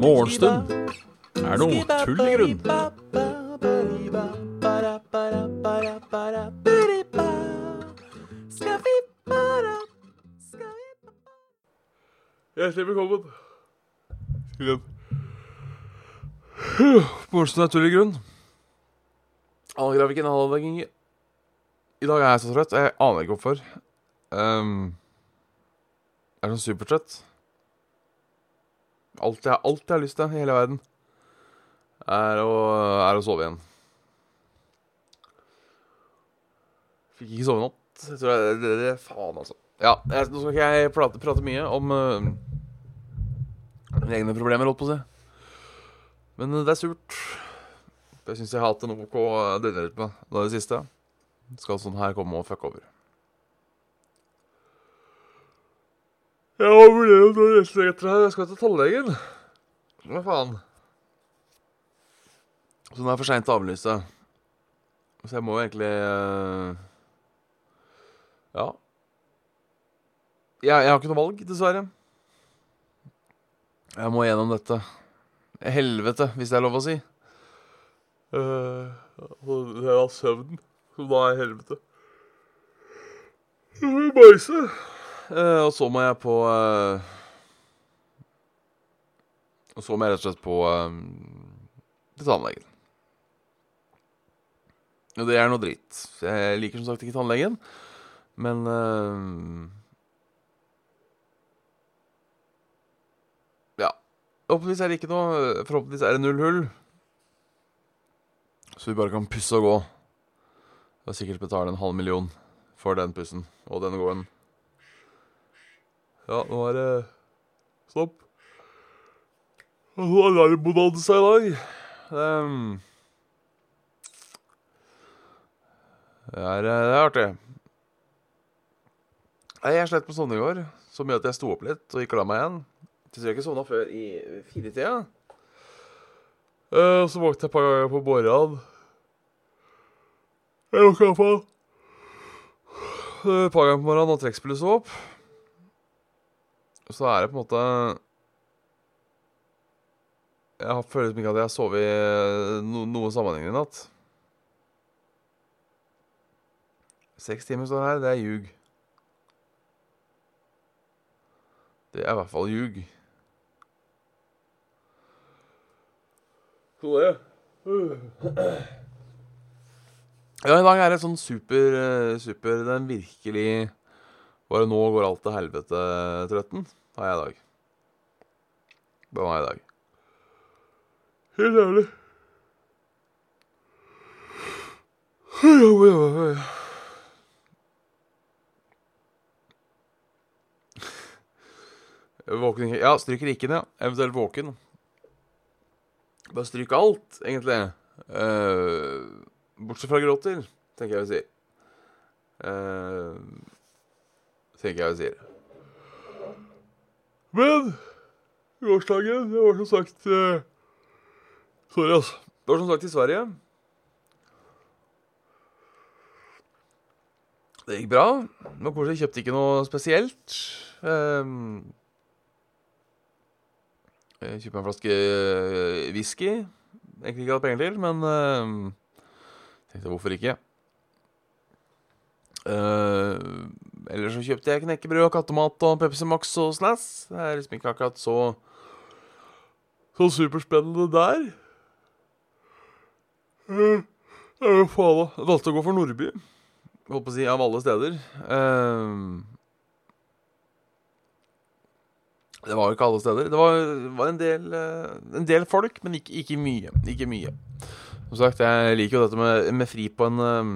Morgenstund er noe tull i grunn. Hjertelig velkommen til en Morgenstund er tull i grunn. Allgrafikken, grafikken, alle daginger. I dag er jeg så trøtt. Jeg aner ikke hvorfor. Um, jeg er sånn supertrøtt. Alt jeg, alt jeg har lyst til i hele verden, er å, er å sove igjen. Fikk ikke sove i natt. Jeg tror det, det, det, faen, altså. Ja, jeg, nå skal ikke jeg prate, prate mye om uh, mine egne problemer, holdt på å si. Men uh, det er surt. Jeg syns jeg har hatt en OK døgnrytme det siste. Skal sånn her komme og fucke over. Jeg overlever vurdert å reise etter her. Jeg skal til tannlegen. Hva faen? Så nå er det for seint å avlyse. Så jeg må jo egentlig uh, Ja. Jeg, jeg har ikke noe valg, dessverre. Jeg må gjennom dette. Helvete, hvis det er lov å si. Uh, det er av søvnen som da er helvete. Jeg må bæsje. Eh, og så må jeg på eh, Og så må jeg rett og slett på eh, tannlegen. Og det er noe dritt. Jeg liker som sagt ikke tannlegen, men Ja. Forhåpentligvis er det ikke noe Forhåpentligvis er det null hull. Så vi bare kan pusse og gå. Og sikkert betale en halv million for den pussen og den gåen. Ja, nå er det stopp. Og er har alarmbonanza i dag. Um, det, er, det er artig. Jeg slet på sovne i går, så mye at jeg sto opp litt og gikk og la meg igjen. Til jeg ikke sovna før i firetida. Uh, så våknet jeg et par ganger på morgenen. Jeg våkna iallfall et par ganger på morgenen og trekkspillet så opp. Så er det på en måte Jeg har føler liksom ikke at jeg har sovet no, noe sammenhengende i natt. Seks timer står her. Det er ljug. Det er i hvert fall ljug. Så det Ja, i dag er det sånn super, super Den virkelig Bare nå går alt til helvete-trøtten har jeg i dag. Det var jeg i dag. Helt ærlig. Våken Ja, stryk ikke ja. Eventuelt våken. Bare stryk alt, egentlig. Uh, bortsett fra gråter, tenker jeg vi sier. Uh, tenker jeg vi sier. Men gårsdagen Det var som sagt uh, Sorry, altså. Det var som sagt i Sverige. Det gikk bra. Men kanskje jeg kjøpte ikke noe spesielt. Um, jeg kjøpte en flaske whisky. Egentlig ikke hadde penger til, men uh, tenkte hvorfor ikke. Uh, ellers så kjøpte jeg knekkebrød og kattemat og Pepsi Max og Snass. Det er liksom ikke akkurat så Så superspennende der. Uh, uh, faen, da. Jeg valgte å gå for Nordby. Holdt på å si av alle steder. Uh, det var jo ikke alle steder. Det var, var en, del, en, del, folk, men ikke, ikke, mye. Ikke mye. Som sagt, jeg liker jo dette med, med fri på en uh,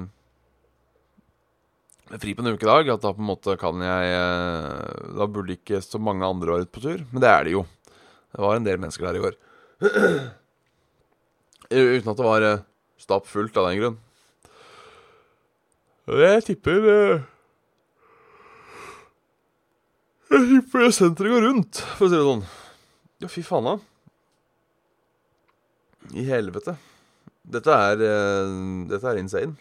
Med fri på en ukedag. At da på en måte kan jeg uh, Da burde ikke så mange andre være ute på tur. Men det er det jo. Det var en del mennesker der i går. Uten at det var stappfullt av den grunn. Jeg tipper Jeg tipper senteret går rundt, for å si det sånn. Ja, fy faen, da. I helvete. Dette er, eh, dette er insane,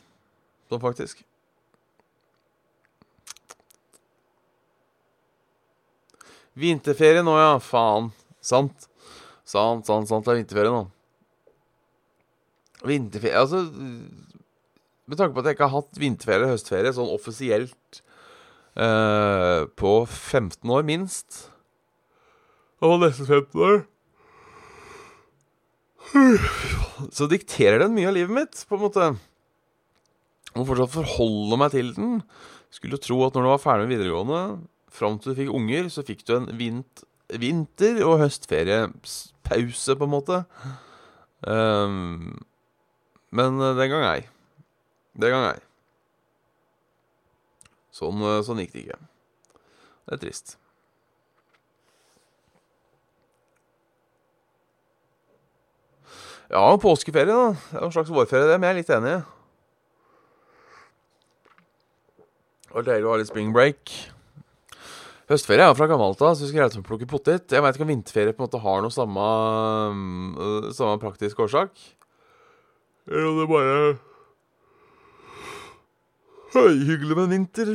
sånn faktisk. Vinterferie nå, ja. Faen. Sant. Sant, sant, sant. Det er vinterferie nå. Vinterferie Altså Med tanke på at jeg ikke har hatt vinterferie eller høstferie sånn offisielt eh, på 15 år, minst. Og nesten 15 år. Så dikterer den mye av livet mitt, på en måte. Må fortsatt forholde meg til den. Skulle tro at når du var ferdig med videregående, fram til du fikk unger, så fikk du en vint, vinter- og høstferiepause, på en måte. Um, men eh, den gang ei. Den gang ei. Sånn, eh, sånn gikk det ikke. Det er trist. Ja, påskeferie, da. Det er en slags vårferie, det, men jeg er litt enig. Det var deilig å ha litt spring break. Høstferie er jo fra gammelt av, så vi skal til å plukke potet. Jeg veit ikke om vinterferie på en måte har noe samme, uh, samme praktisk årsak. Eller om det bare hyggelig med en vinter.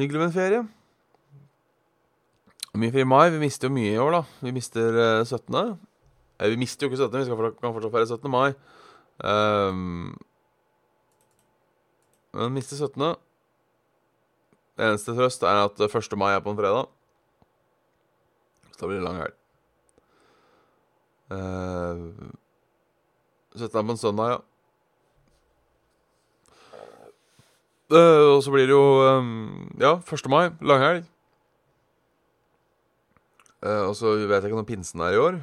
Hyggelig med en ferie. Mye fri i mai. Vi mister jo mye i år, da. Vi mister uh, 17. Eh, vi mister jo ikke 17., vi fortsatt, kan fortsatt feire 17. mai. Um, men mister 17. Eneste trøst er at 1. mai er på en fredag. Så da blir det lang helg. Uh, 17. er på en søndag, ja. Uh, og så blir det jo um, Ja, 1. mai, langhelg. Uh, og så vet jeg ikke når pinsen er i år.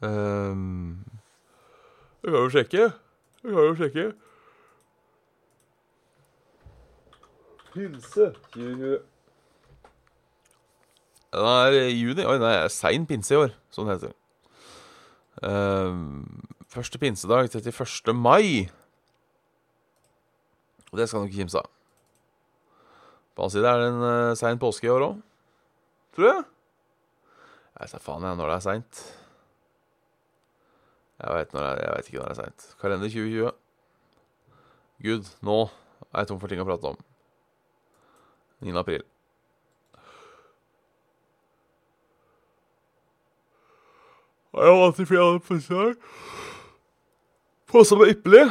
Um, jeg kan jo sjekke. Jeg kan jo sjekke. Pinse 2020. Den er i juni. Oi, er sein pinse i år, sånn heter det. Um, første pinsedag, 31. mai. Og det skal du ikke kimse av. På annen side er det en uh, sein påske i år òg. Tror jeg. Jeg vet da faen jeg når det er seint. Jeg vet, når jeg, jeg vet ikke når det er seint. Kalender 2020. Gud, nå er jeg tom for ting å prate om. 9. april. Jeg har til fjerde fødselsdag. Påsa meg ypperlig.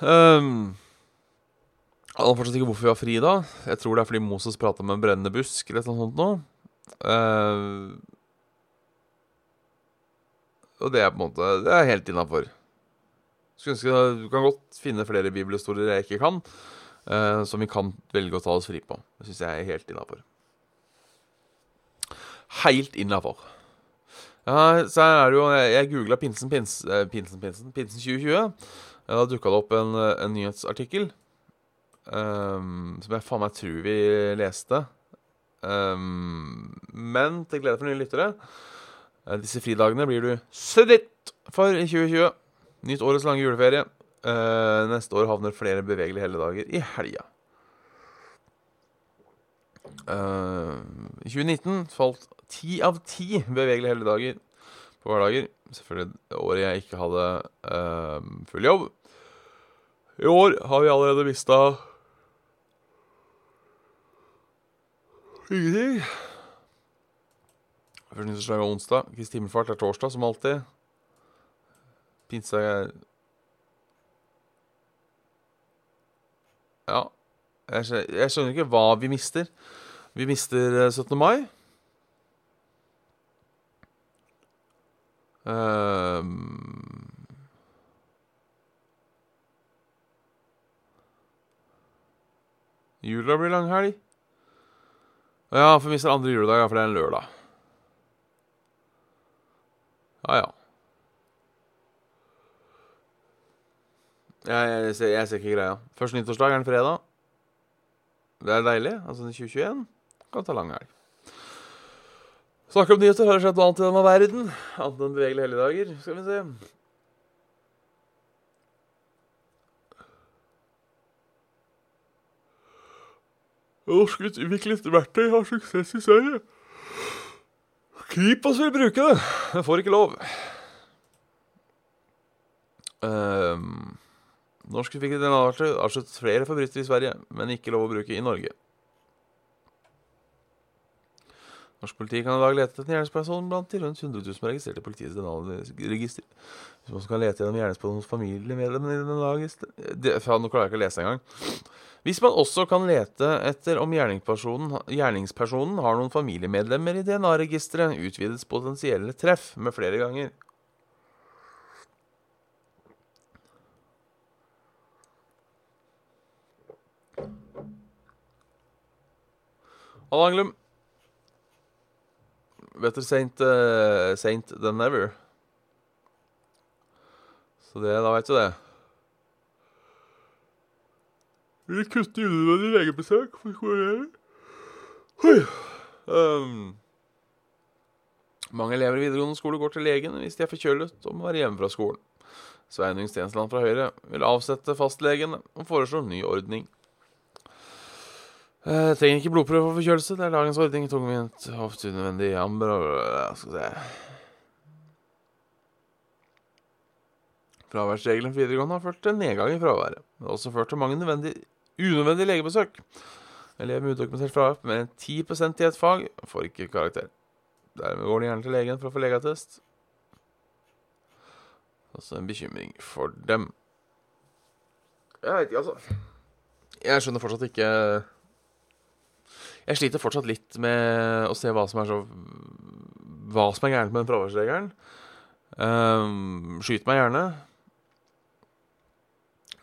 Um, jeg aner fortsatt ikke hvorfor vi har fri da. Jeg tror det er fordi Moses prata med en brennende busk eller noe sånt noe. Uh, og det er på en måte Det er helt innafor. Du kan godt finne flere bibelhistorier jeg ikke kan, uh, som vi kan velge å ta oss fri på. Det syns jeg er helt innafor. Helt innafor. Ja, så her er det jo Jeg, googla pinsen, pins, eh, pinsen, pinsen, pinsen 2020. Da dukka det opp en, en nyhetsartikkel um, som jeg faen meg tror vi leste. Um, men til glede for nye lyttere uh, Disse fridagene blir du søditt for i 2020. Nytt årets lange juleferie. Uh, neste år havner flere bevegelige helligdager i helga. Uh, I 2019 falt ti av ti bevegelige helligdager på hverdager. Selvfølgelig året jeg ikke hadde uh, full jobb. I år har vi allerede mista ingenting. Nyttårsdag er onsdag. Kristi himmelfart er torsdag, som alltid. Pinsedag er Ja. Jeg skjønner, ikke hva vi mister. Vi mister 17. mai. Um, Jula blir langhelg. Ja, for vi mister andre juledag, ja, for det er en lørdag. Ja, ja. Jeg, ser, jeg ser ikke greia. Første nyttårsdag er en fredag. Det er deilig. Altså 2021 kan ta lang helg. Snakker om nyheter. Har skjedd noe annet i denne verden? Annet enn bevegelige helligdager? Skal vi se. Norsk utviklet verktøy har suksess i Sverige. Kripos vil bruke det, Jeg får ikke lov. Um, norske fikk DNA-verktøy har flere forbrytere i Sverige, men ikke lov å bruke i Norge. Norsk politi kan i dag lete etter en gjerningsperson blant de rundt 100 000 som er registrert i politiets DNA-register. Hvis man skal lete gjennom gjerningspersonens hos familiemedlemmene i DNA-registeret faen, Nå klarer jeg ikke å lese engang. Hvis man også kan lete etter om gjerningspersonen, gjerningspersonen har noen familiemedlemmer i DNA-registeret, utvides potensielle treff med flere ganger. Halla, Anglum. Better saint, uh, saint than never. Så det, da veit du det. Vi kutte unødvendig legebesøk. for Oi. Um, mange elever i videregående skole går til legen hvis de er forkjølet og må være hjemme fra skolen. Sveinung Stensland fra Høyre vil avsette fastlegene og foreslår ny ordning. Jeg trenger ikke blodprøve for forkjølelse. Det er dagens ordning. Tungvint, ofte unødvendig amber og Skal vi se Fraværsreglene for videregående har ført til nedgang i fraværet. Det har også ført til mange nødvendige unødvendige legebesøk. Elever med udokumentert fravær med enn 10 i et fag får ikke karakter. Dermed går de gjerne til legen for å få legeattest. Altså en bekymring for dem. Jeg veit ikke, altså. Jeg skjønner fortsatt ikke Jeg sliter fortsatt litt med å se hva som er så Hva som er gærent med den fraværsregelen. Um, skyt meg gjerne.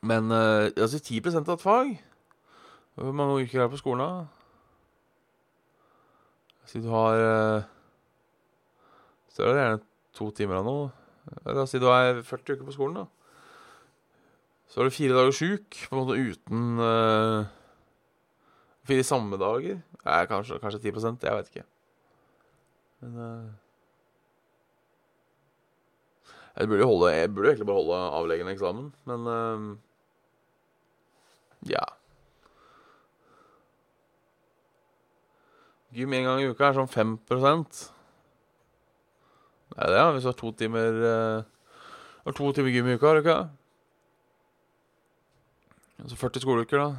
Men uh, altså 10 av et fag Hvor mange uker er på skolen, da? Si du har uh, Så er gjerne to timer av noe. La oss si du er 40 uker på skolen, da. Så er du fire dager sjuk, på en måte uten uh, Fire samme dager. Nei, kanskje, kanskje 10% jeg vet ikke. Men uh, jeg burde, holde, jeg burde egentlig bare holde avleggende eksamen, men uh, ja. Gym én gang i uka er sånn 5 Det er det, ja. Hvis du har to timer uh, to timer gym i uka, har du ikke? Altså 40 skoleuker, da.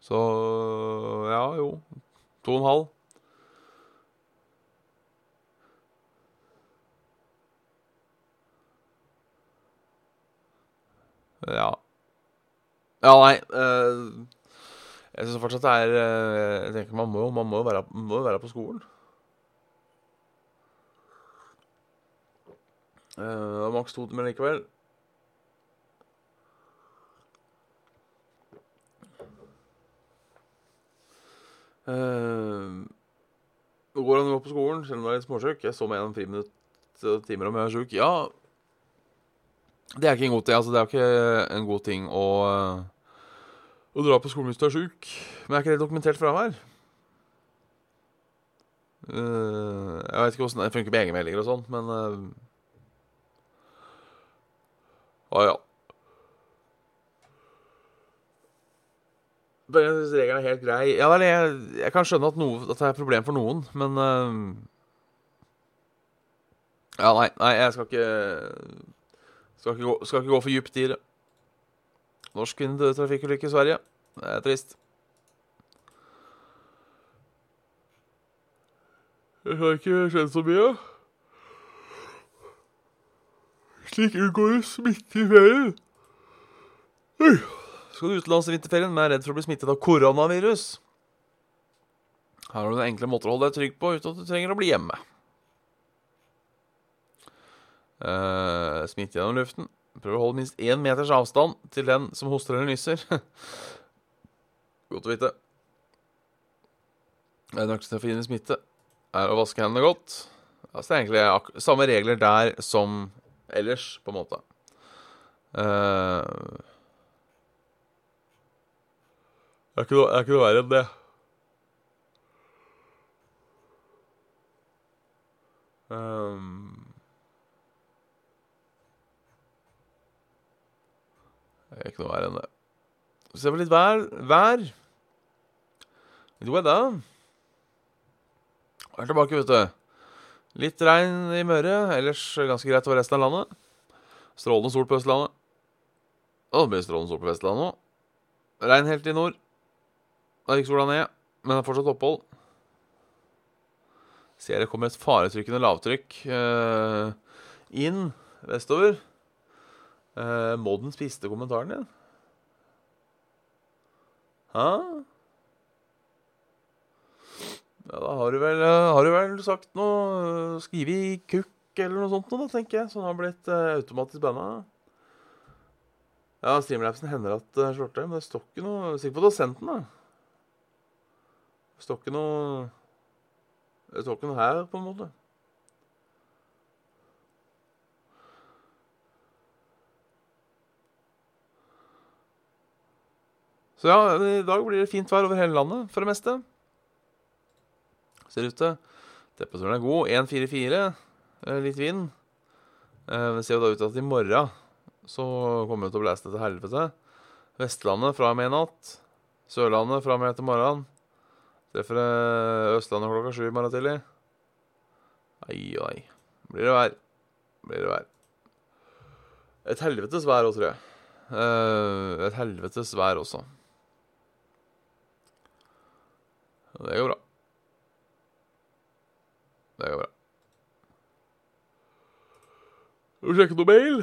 Så ja, jo. To og en halv. Ja. Ja, nei uh, Jeg syns fortsatt det er uh, Jeg tenker Man må jo være, være på skolen. Uh, Maks to timer likevel. Uh, går an å gå på skolen selv om du er litt småsjuk. Jeg så meg gjennom friminutt timer om jeg er sjuk. Ja, det er ikke en god ting. Altså, det er ikke en god ting å, å dra på skolen hvis du er sjuk. Men er ikke det dokumentert fravær? Uh, jeg vet ikke åssen det funker med egenmeldinger og sånn, men uh, ja. Jeg syns regelen er helt grei. Ja, jeg, jeg, kan skjønne at, noe, at, det er et problem for noen, men uh, Ja, nei, nei, jeg skal ikke skal ikke, gå, skal ikke gå for dypt i det. Norsk kvinne døde i trafikkulykke i Sverige. Det er trist. Det har ikke skjedd så mye. Slik unngår smitte i ferien. Skal du utenlands i vinterferien, men er redd for å bli smittet av koronavirus? Her har du noen enkle måter å holde deg trygg på uten at du trenger å bli hjemme. Uh, smitte gjennom luften. Prøv å holde minst én meters avstand til den som hoster eller nyser. godt å vite. Nøkkelen til å forhindre smitte er å vaske hendene godt. Altså, det er egentlig samme regler der som ellers, på en måte. Uh, det er ikke noe, er ikke noe verre enn det. Um, Det er ikke noe verre enn det. Se på litt vær. Vær. Litt weather. Er tilbake, vet du. Litt regn i Møre, ellers ganske greit over resten av landet. Strålende sol på Østlandet. Og det blir strålende sol på Vestlandet òg. Regn helt i nord. Da gikk sola ned, men det er fortsatt opphold. Ser det kommer et faretrykkende lavtrykk eh, inn vestover. Eh, Modden spiste kommentaren din. Hæ? Ja, da har du vel, eh, har du vel sagt noe Skrive i kukk eller noe sånt, da, tenker jeg. Som har blitt uh, automatisk banna. Ja, Streamlapsen hender at det slår til, men det står ikke noe Jeg er Sikker på at du har sendt den, da. Det står ikke noe Det står ikke noe her, på en måte. Så ja, i dag blir det fint vær over hele landet, for det meste. Ser ut til. Temperaturen er god. 1,44. eh, Litt vind. Eh, Det ser jo da ut til at i morgen så kommer det til å blæse til helvete. Vestlandet fra og med i natt. Sørlandet fra og med etter morgenen. Treffer eh, Østlandet klokka sju i morgen tidlig. Ai og ai. Blir det vær. Blir det vær. Et helvetes vær òg, tror jeg. Eh, et helvetes vær også. Det går bra. Det går bra. Skal vi sjekke noe mail?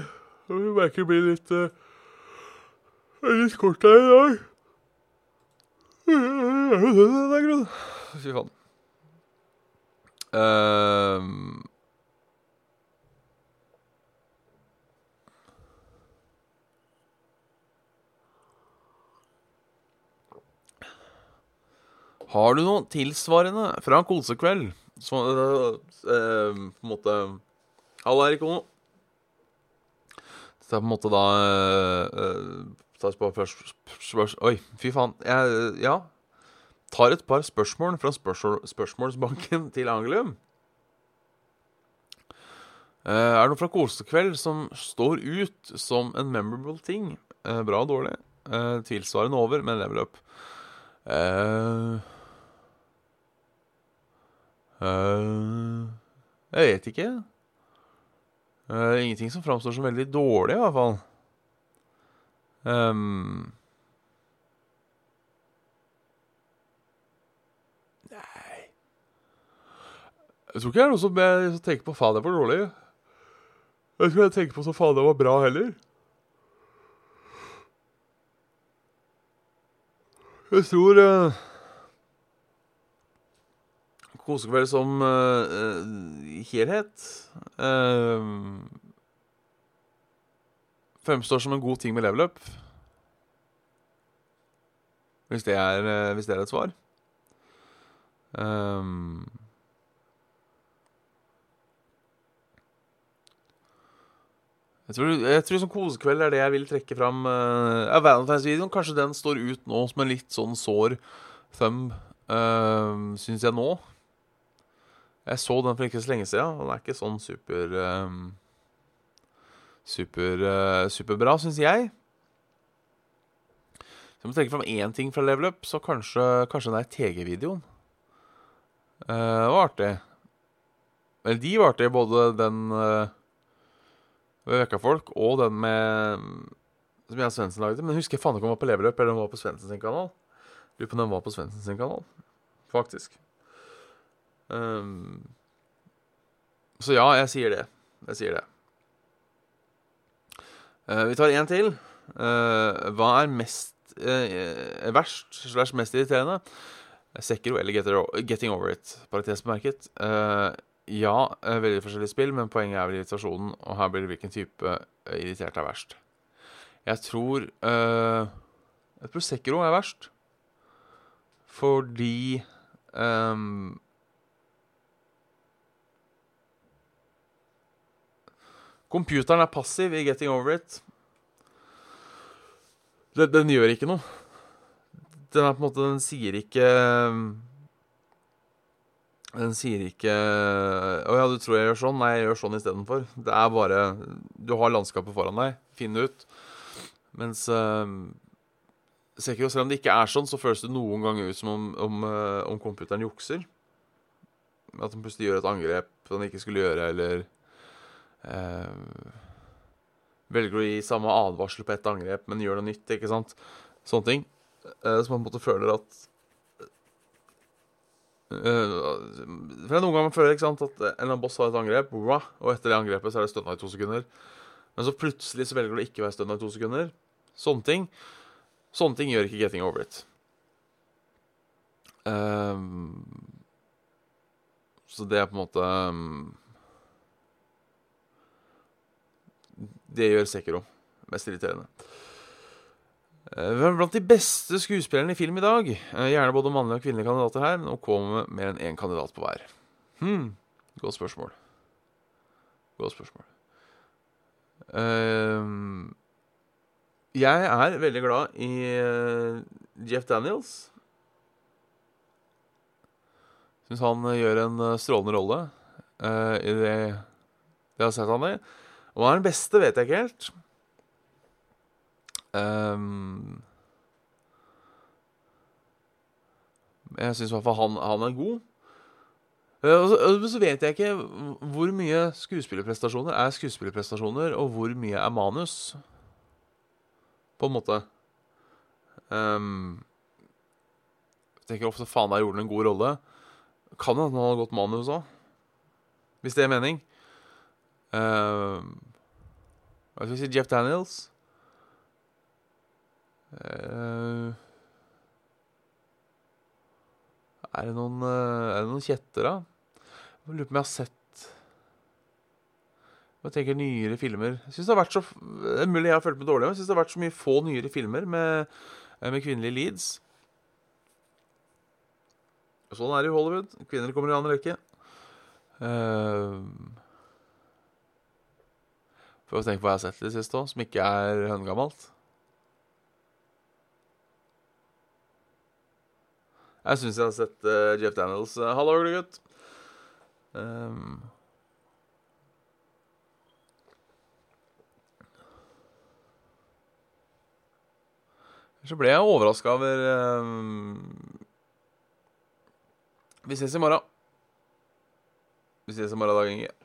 Jeg merker det blir litt uh, Litt kort her i dag. Er. Fy faen. Ehm. Har du noe tilsvarende fra en kosekveld? Som øh, øh, på en måte Halla, Erik Ono. Så det er på en måte da øh, spørs, Oi, fy faen. Jeg ja. tar et par spørsmål fra spørsmål, spørsmålsbanken til Angelium. Uh, er det noe fra kosekveld som står ut som en memorable ting? Uh, bra og dårlig. Uh, tilsvarende over, men level up. Eh, eh, jeg vet ikke. Uh, ingenting som framstår som veldig dårlig, i hvert fall. Um, nei Jeg tror ikke det er noe som jeg tenker på faen, det var dårlig. Jeg tror jeg tenker på så faen det var bra heller. Jeg tror uh, Kosekveld som eh, helhet uh, fremstår som en god ting med level up. Hvis hvis det er et svar. Um, jeg tror, jeg tror som kosekveld er det jeg vil trekke fram. Uh, Valentine's-videoen, kanskje den står ut nå som en litt sånn sår thumb, uh, syns jeg nå. Jeg så den for ikke så lenge siden. Den er ikke sånn super um, Super, uh, superbra, syns jeg. Så jeg må trekke fram én ting fra Level Up, så kanskje, kanskje den der TG-videoen. Uh, var artig. Eller de var artige, både den uh, ved Vekkafolk og den med som jeg og Svendsen lagde. Men husker jeg faen ikke om den var på Level Up eller om den var på Svendsen sin kanal. Lurer på om den var på Svendsen sin kanal, faktisk. Um, så ja, jeg sier det. Jeg sier det. Uh, vi tar én til. Uh, hva er mest uh, verst slash mest irriterende? Sekiro eller Getting Over It? Parentesbemerket. ja, veldig forskjellige spill, men poenget er vel irritasjonen. Og her blir det hvilken type irritert er verst. Jeg tror Jeg tror Sekiro er verst. Fordi um, Computeren er passiv i Getting Over It. Den, den, gjør ikke noe. Den er på en måte Den sier ikke Den sier ikke 'Å ja, du tror jeg gjør sånn?' Nei, jeg gjør sånn istedenfor. Det er bare Du har landskapet foran deg. Finn det ut. Mens uh, Sekiro, selv om det ikke er sånn, så føles det noen ganger ut som om, om, uh, om computeren jukser. At den plutselig gjør et angrep den ikke skulle gjøre, eller eh, velger å gi samme advarsel på ett angrep, men gjør noe nytt. ikke sant? Sånne ting. Eh, så man på en måte føler at Uh, for Noen ganger føler ikke sant, at en eller annen boss har et angrep, og etter det angrepet så er det stønna i to sekunder. Men så plutselig så velger du å ikke være stønna i to sekunder. Sånne ting Sånne ting gjør ikke Getting Over It. Um, så det er på en måte um, Det gjør Sekiro mest irriterende. Er blant de beste skuespillerne i film i dag? Eh, gjerne både mannlige og kvinnelige kandidater her, Nå kommer vi mer enn én kandidat på hver. Hm, godt spørsmål. Godt spørsmål. Uh, jeg er veldig glad i Jeff Daniels. Syns han gjør en strålende rolle i det jeg har sett han i. Om han er den beste, vet jeg ikke helt. Um, jeg syns i hvert fall han, han er god. Men uh, så vet jeg ikke hvor mye skuespillerprestasjoner er skuespillerprestasjoner, og hvor mye er manus. På en måte. Um, jeg tenker ofte faen, der gjorde han en god rolle. Kan hende han hadde godt manus òg. Hvis det er mening. Uh, hva skal vi si Jeff Daniels? Uh, er det noen uh, Er det noen kjetter, da? Jeg lurer på om jeg har sett Jeg tenker nyere filmer Jeg synes Det har vært så mulig jeg har følt meg dårlig, men jeg syns det har vært så mye få nyere filmer med, eh, med kvinnelige leads. Sånn er det i Hollywood. Kvinner kommer i annen rekke. Uh, Prøv å tenke på hva jeg har sett det siste òg, som ikke er høngammalt. Jeg syns jeg har sett uh, Jeff Daniels. Uh, Hallo, gutt. Um, så ble jeg overraska over um, Vi ses i morgen. Vi ses i morgen, Dag Inge.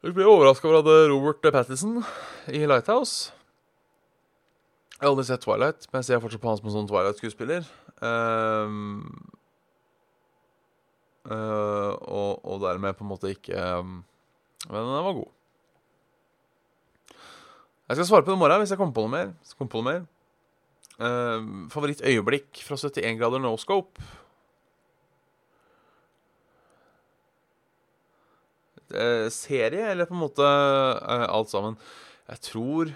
Jeg ble overraska over at Robert Pattison i Lighthouse Jeg har aldri sett Twilight, men jeg ser fortsatt på han som en sånn Twilight-skuespiller. Um, uh, og, og, dermed på en måte ikke um, Men den var god. Jeg skal svare på det i morgen hvis jeg kommer på noe mer. På noe mer. Uh, Favorittøyeblikk fra 71 grader no scope. Serie, eller på en måte uh, alt sammen. Jeg tror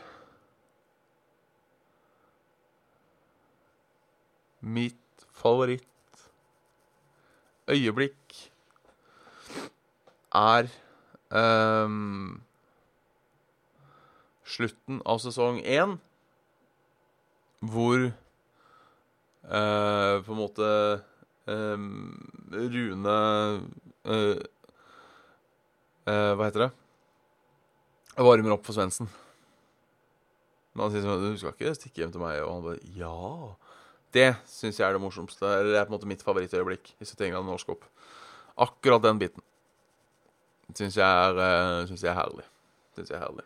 Mitt favorittøyeblikk er um, slutten av sesong én, hvor uh, på en måte um, Rune uh, uh, Hva heter det? Jeg Varmer opp for Svendsen. Men han sier sånn 'Du skal ikke stikke hjem til meg?' Og han bare 'Ja'. Det syns jeg er det morsomste. Det er på en måte mitt favorittøyeblikk i 71 grader norsk opp. Akkurat den biten syns jeg, uh, synes jeg er herlig. Syns jeg er herlig.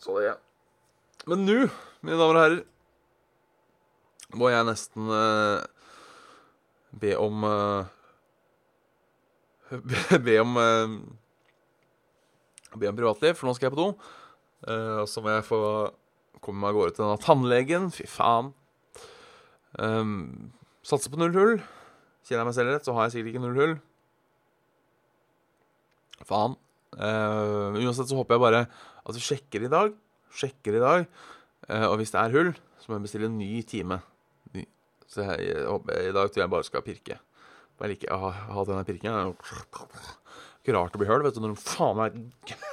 Så det er Men nå, mine damer og herrer, må jeg nesten uh, be om uh, Be om be om privatliv, for nå skal jeg på do. Uh, så må jeg få komme meg av gårde til denne tannlegen. Fy faen. Um, satser på null hull. Kjenner jeg meg selv rett, så har jeg sikkert ikke null hull. Faen. Uh, uansett så håper jeg bare at du sjekker i dag. Sjekker i dag. Uh, og hvis det er hull, så må jeg bestille en ny time. Så jeg, jeg, i dag tror jeg bare skal pirke. Bare like å ha denne pirkingen ikke rart å bli hørt vet du, når de faen meg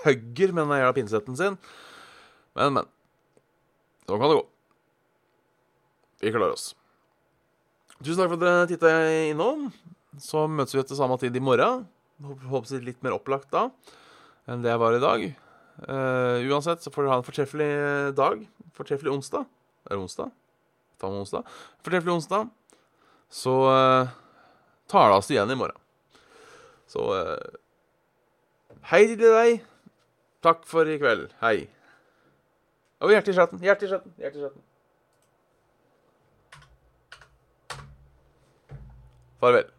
hugger med den jævla pinsetten sin. Men, men. Sånn kan det gå. Vi klarer oss. Tusen takk for at dere titta innom. Så møtes vi til samme tid i morgen. Håper litt mer opplagt da enn det jeg var i dag. Uh, uansett så får dere ha en fortreffelig dag. Fortreffelig onsdag. Er det onsdag? Ta med onsdag. Fortreffelig onsdag. Så uh, tar det oss igjen i morgen. Så uh, Hei til deg. Takk for i kveld. Hei. Og hjertet i chatten. Hjertet i chatten. Hjertet i chatten. Farvel.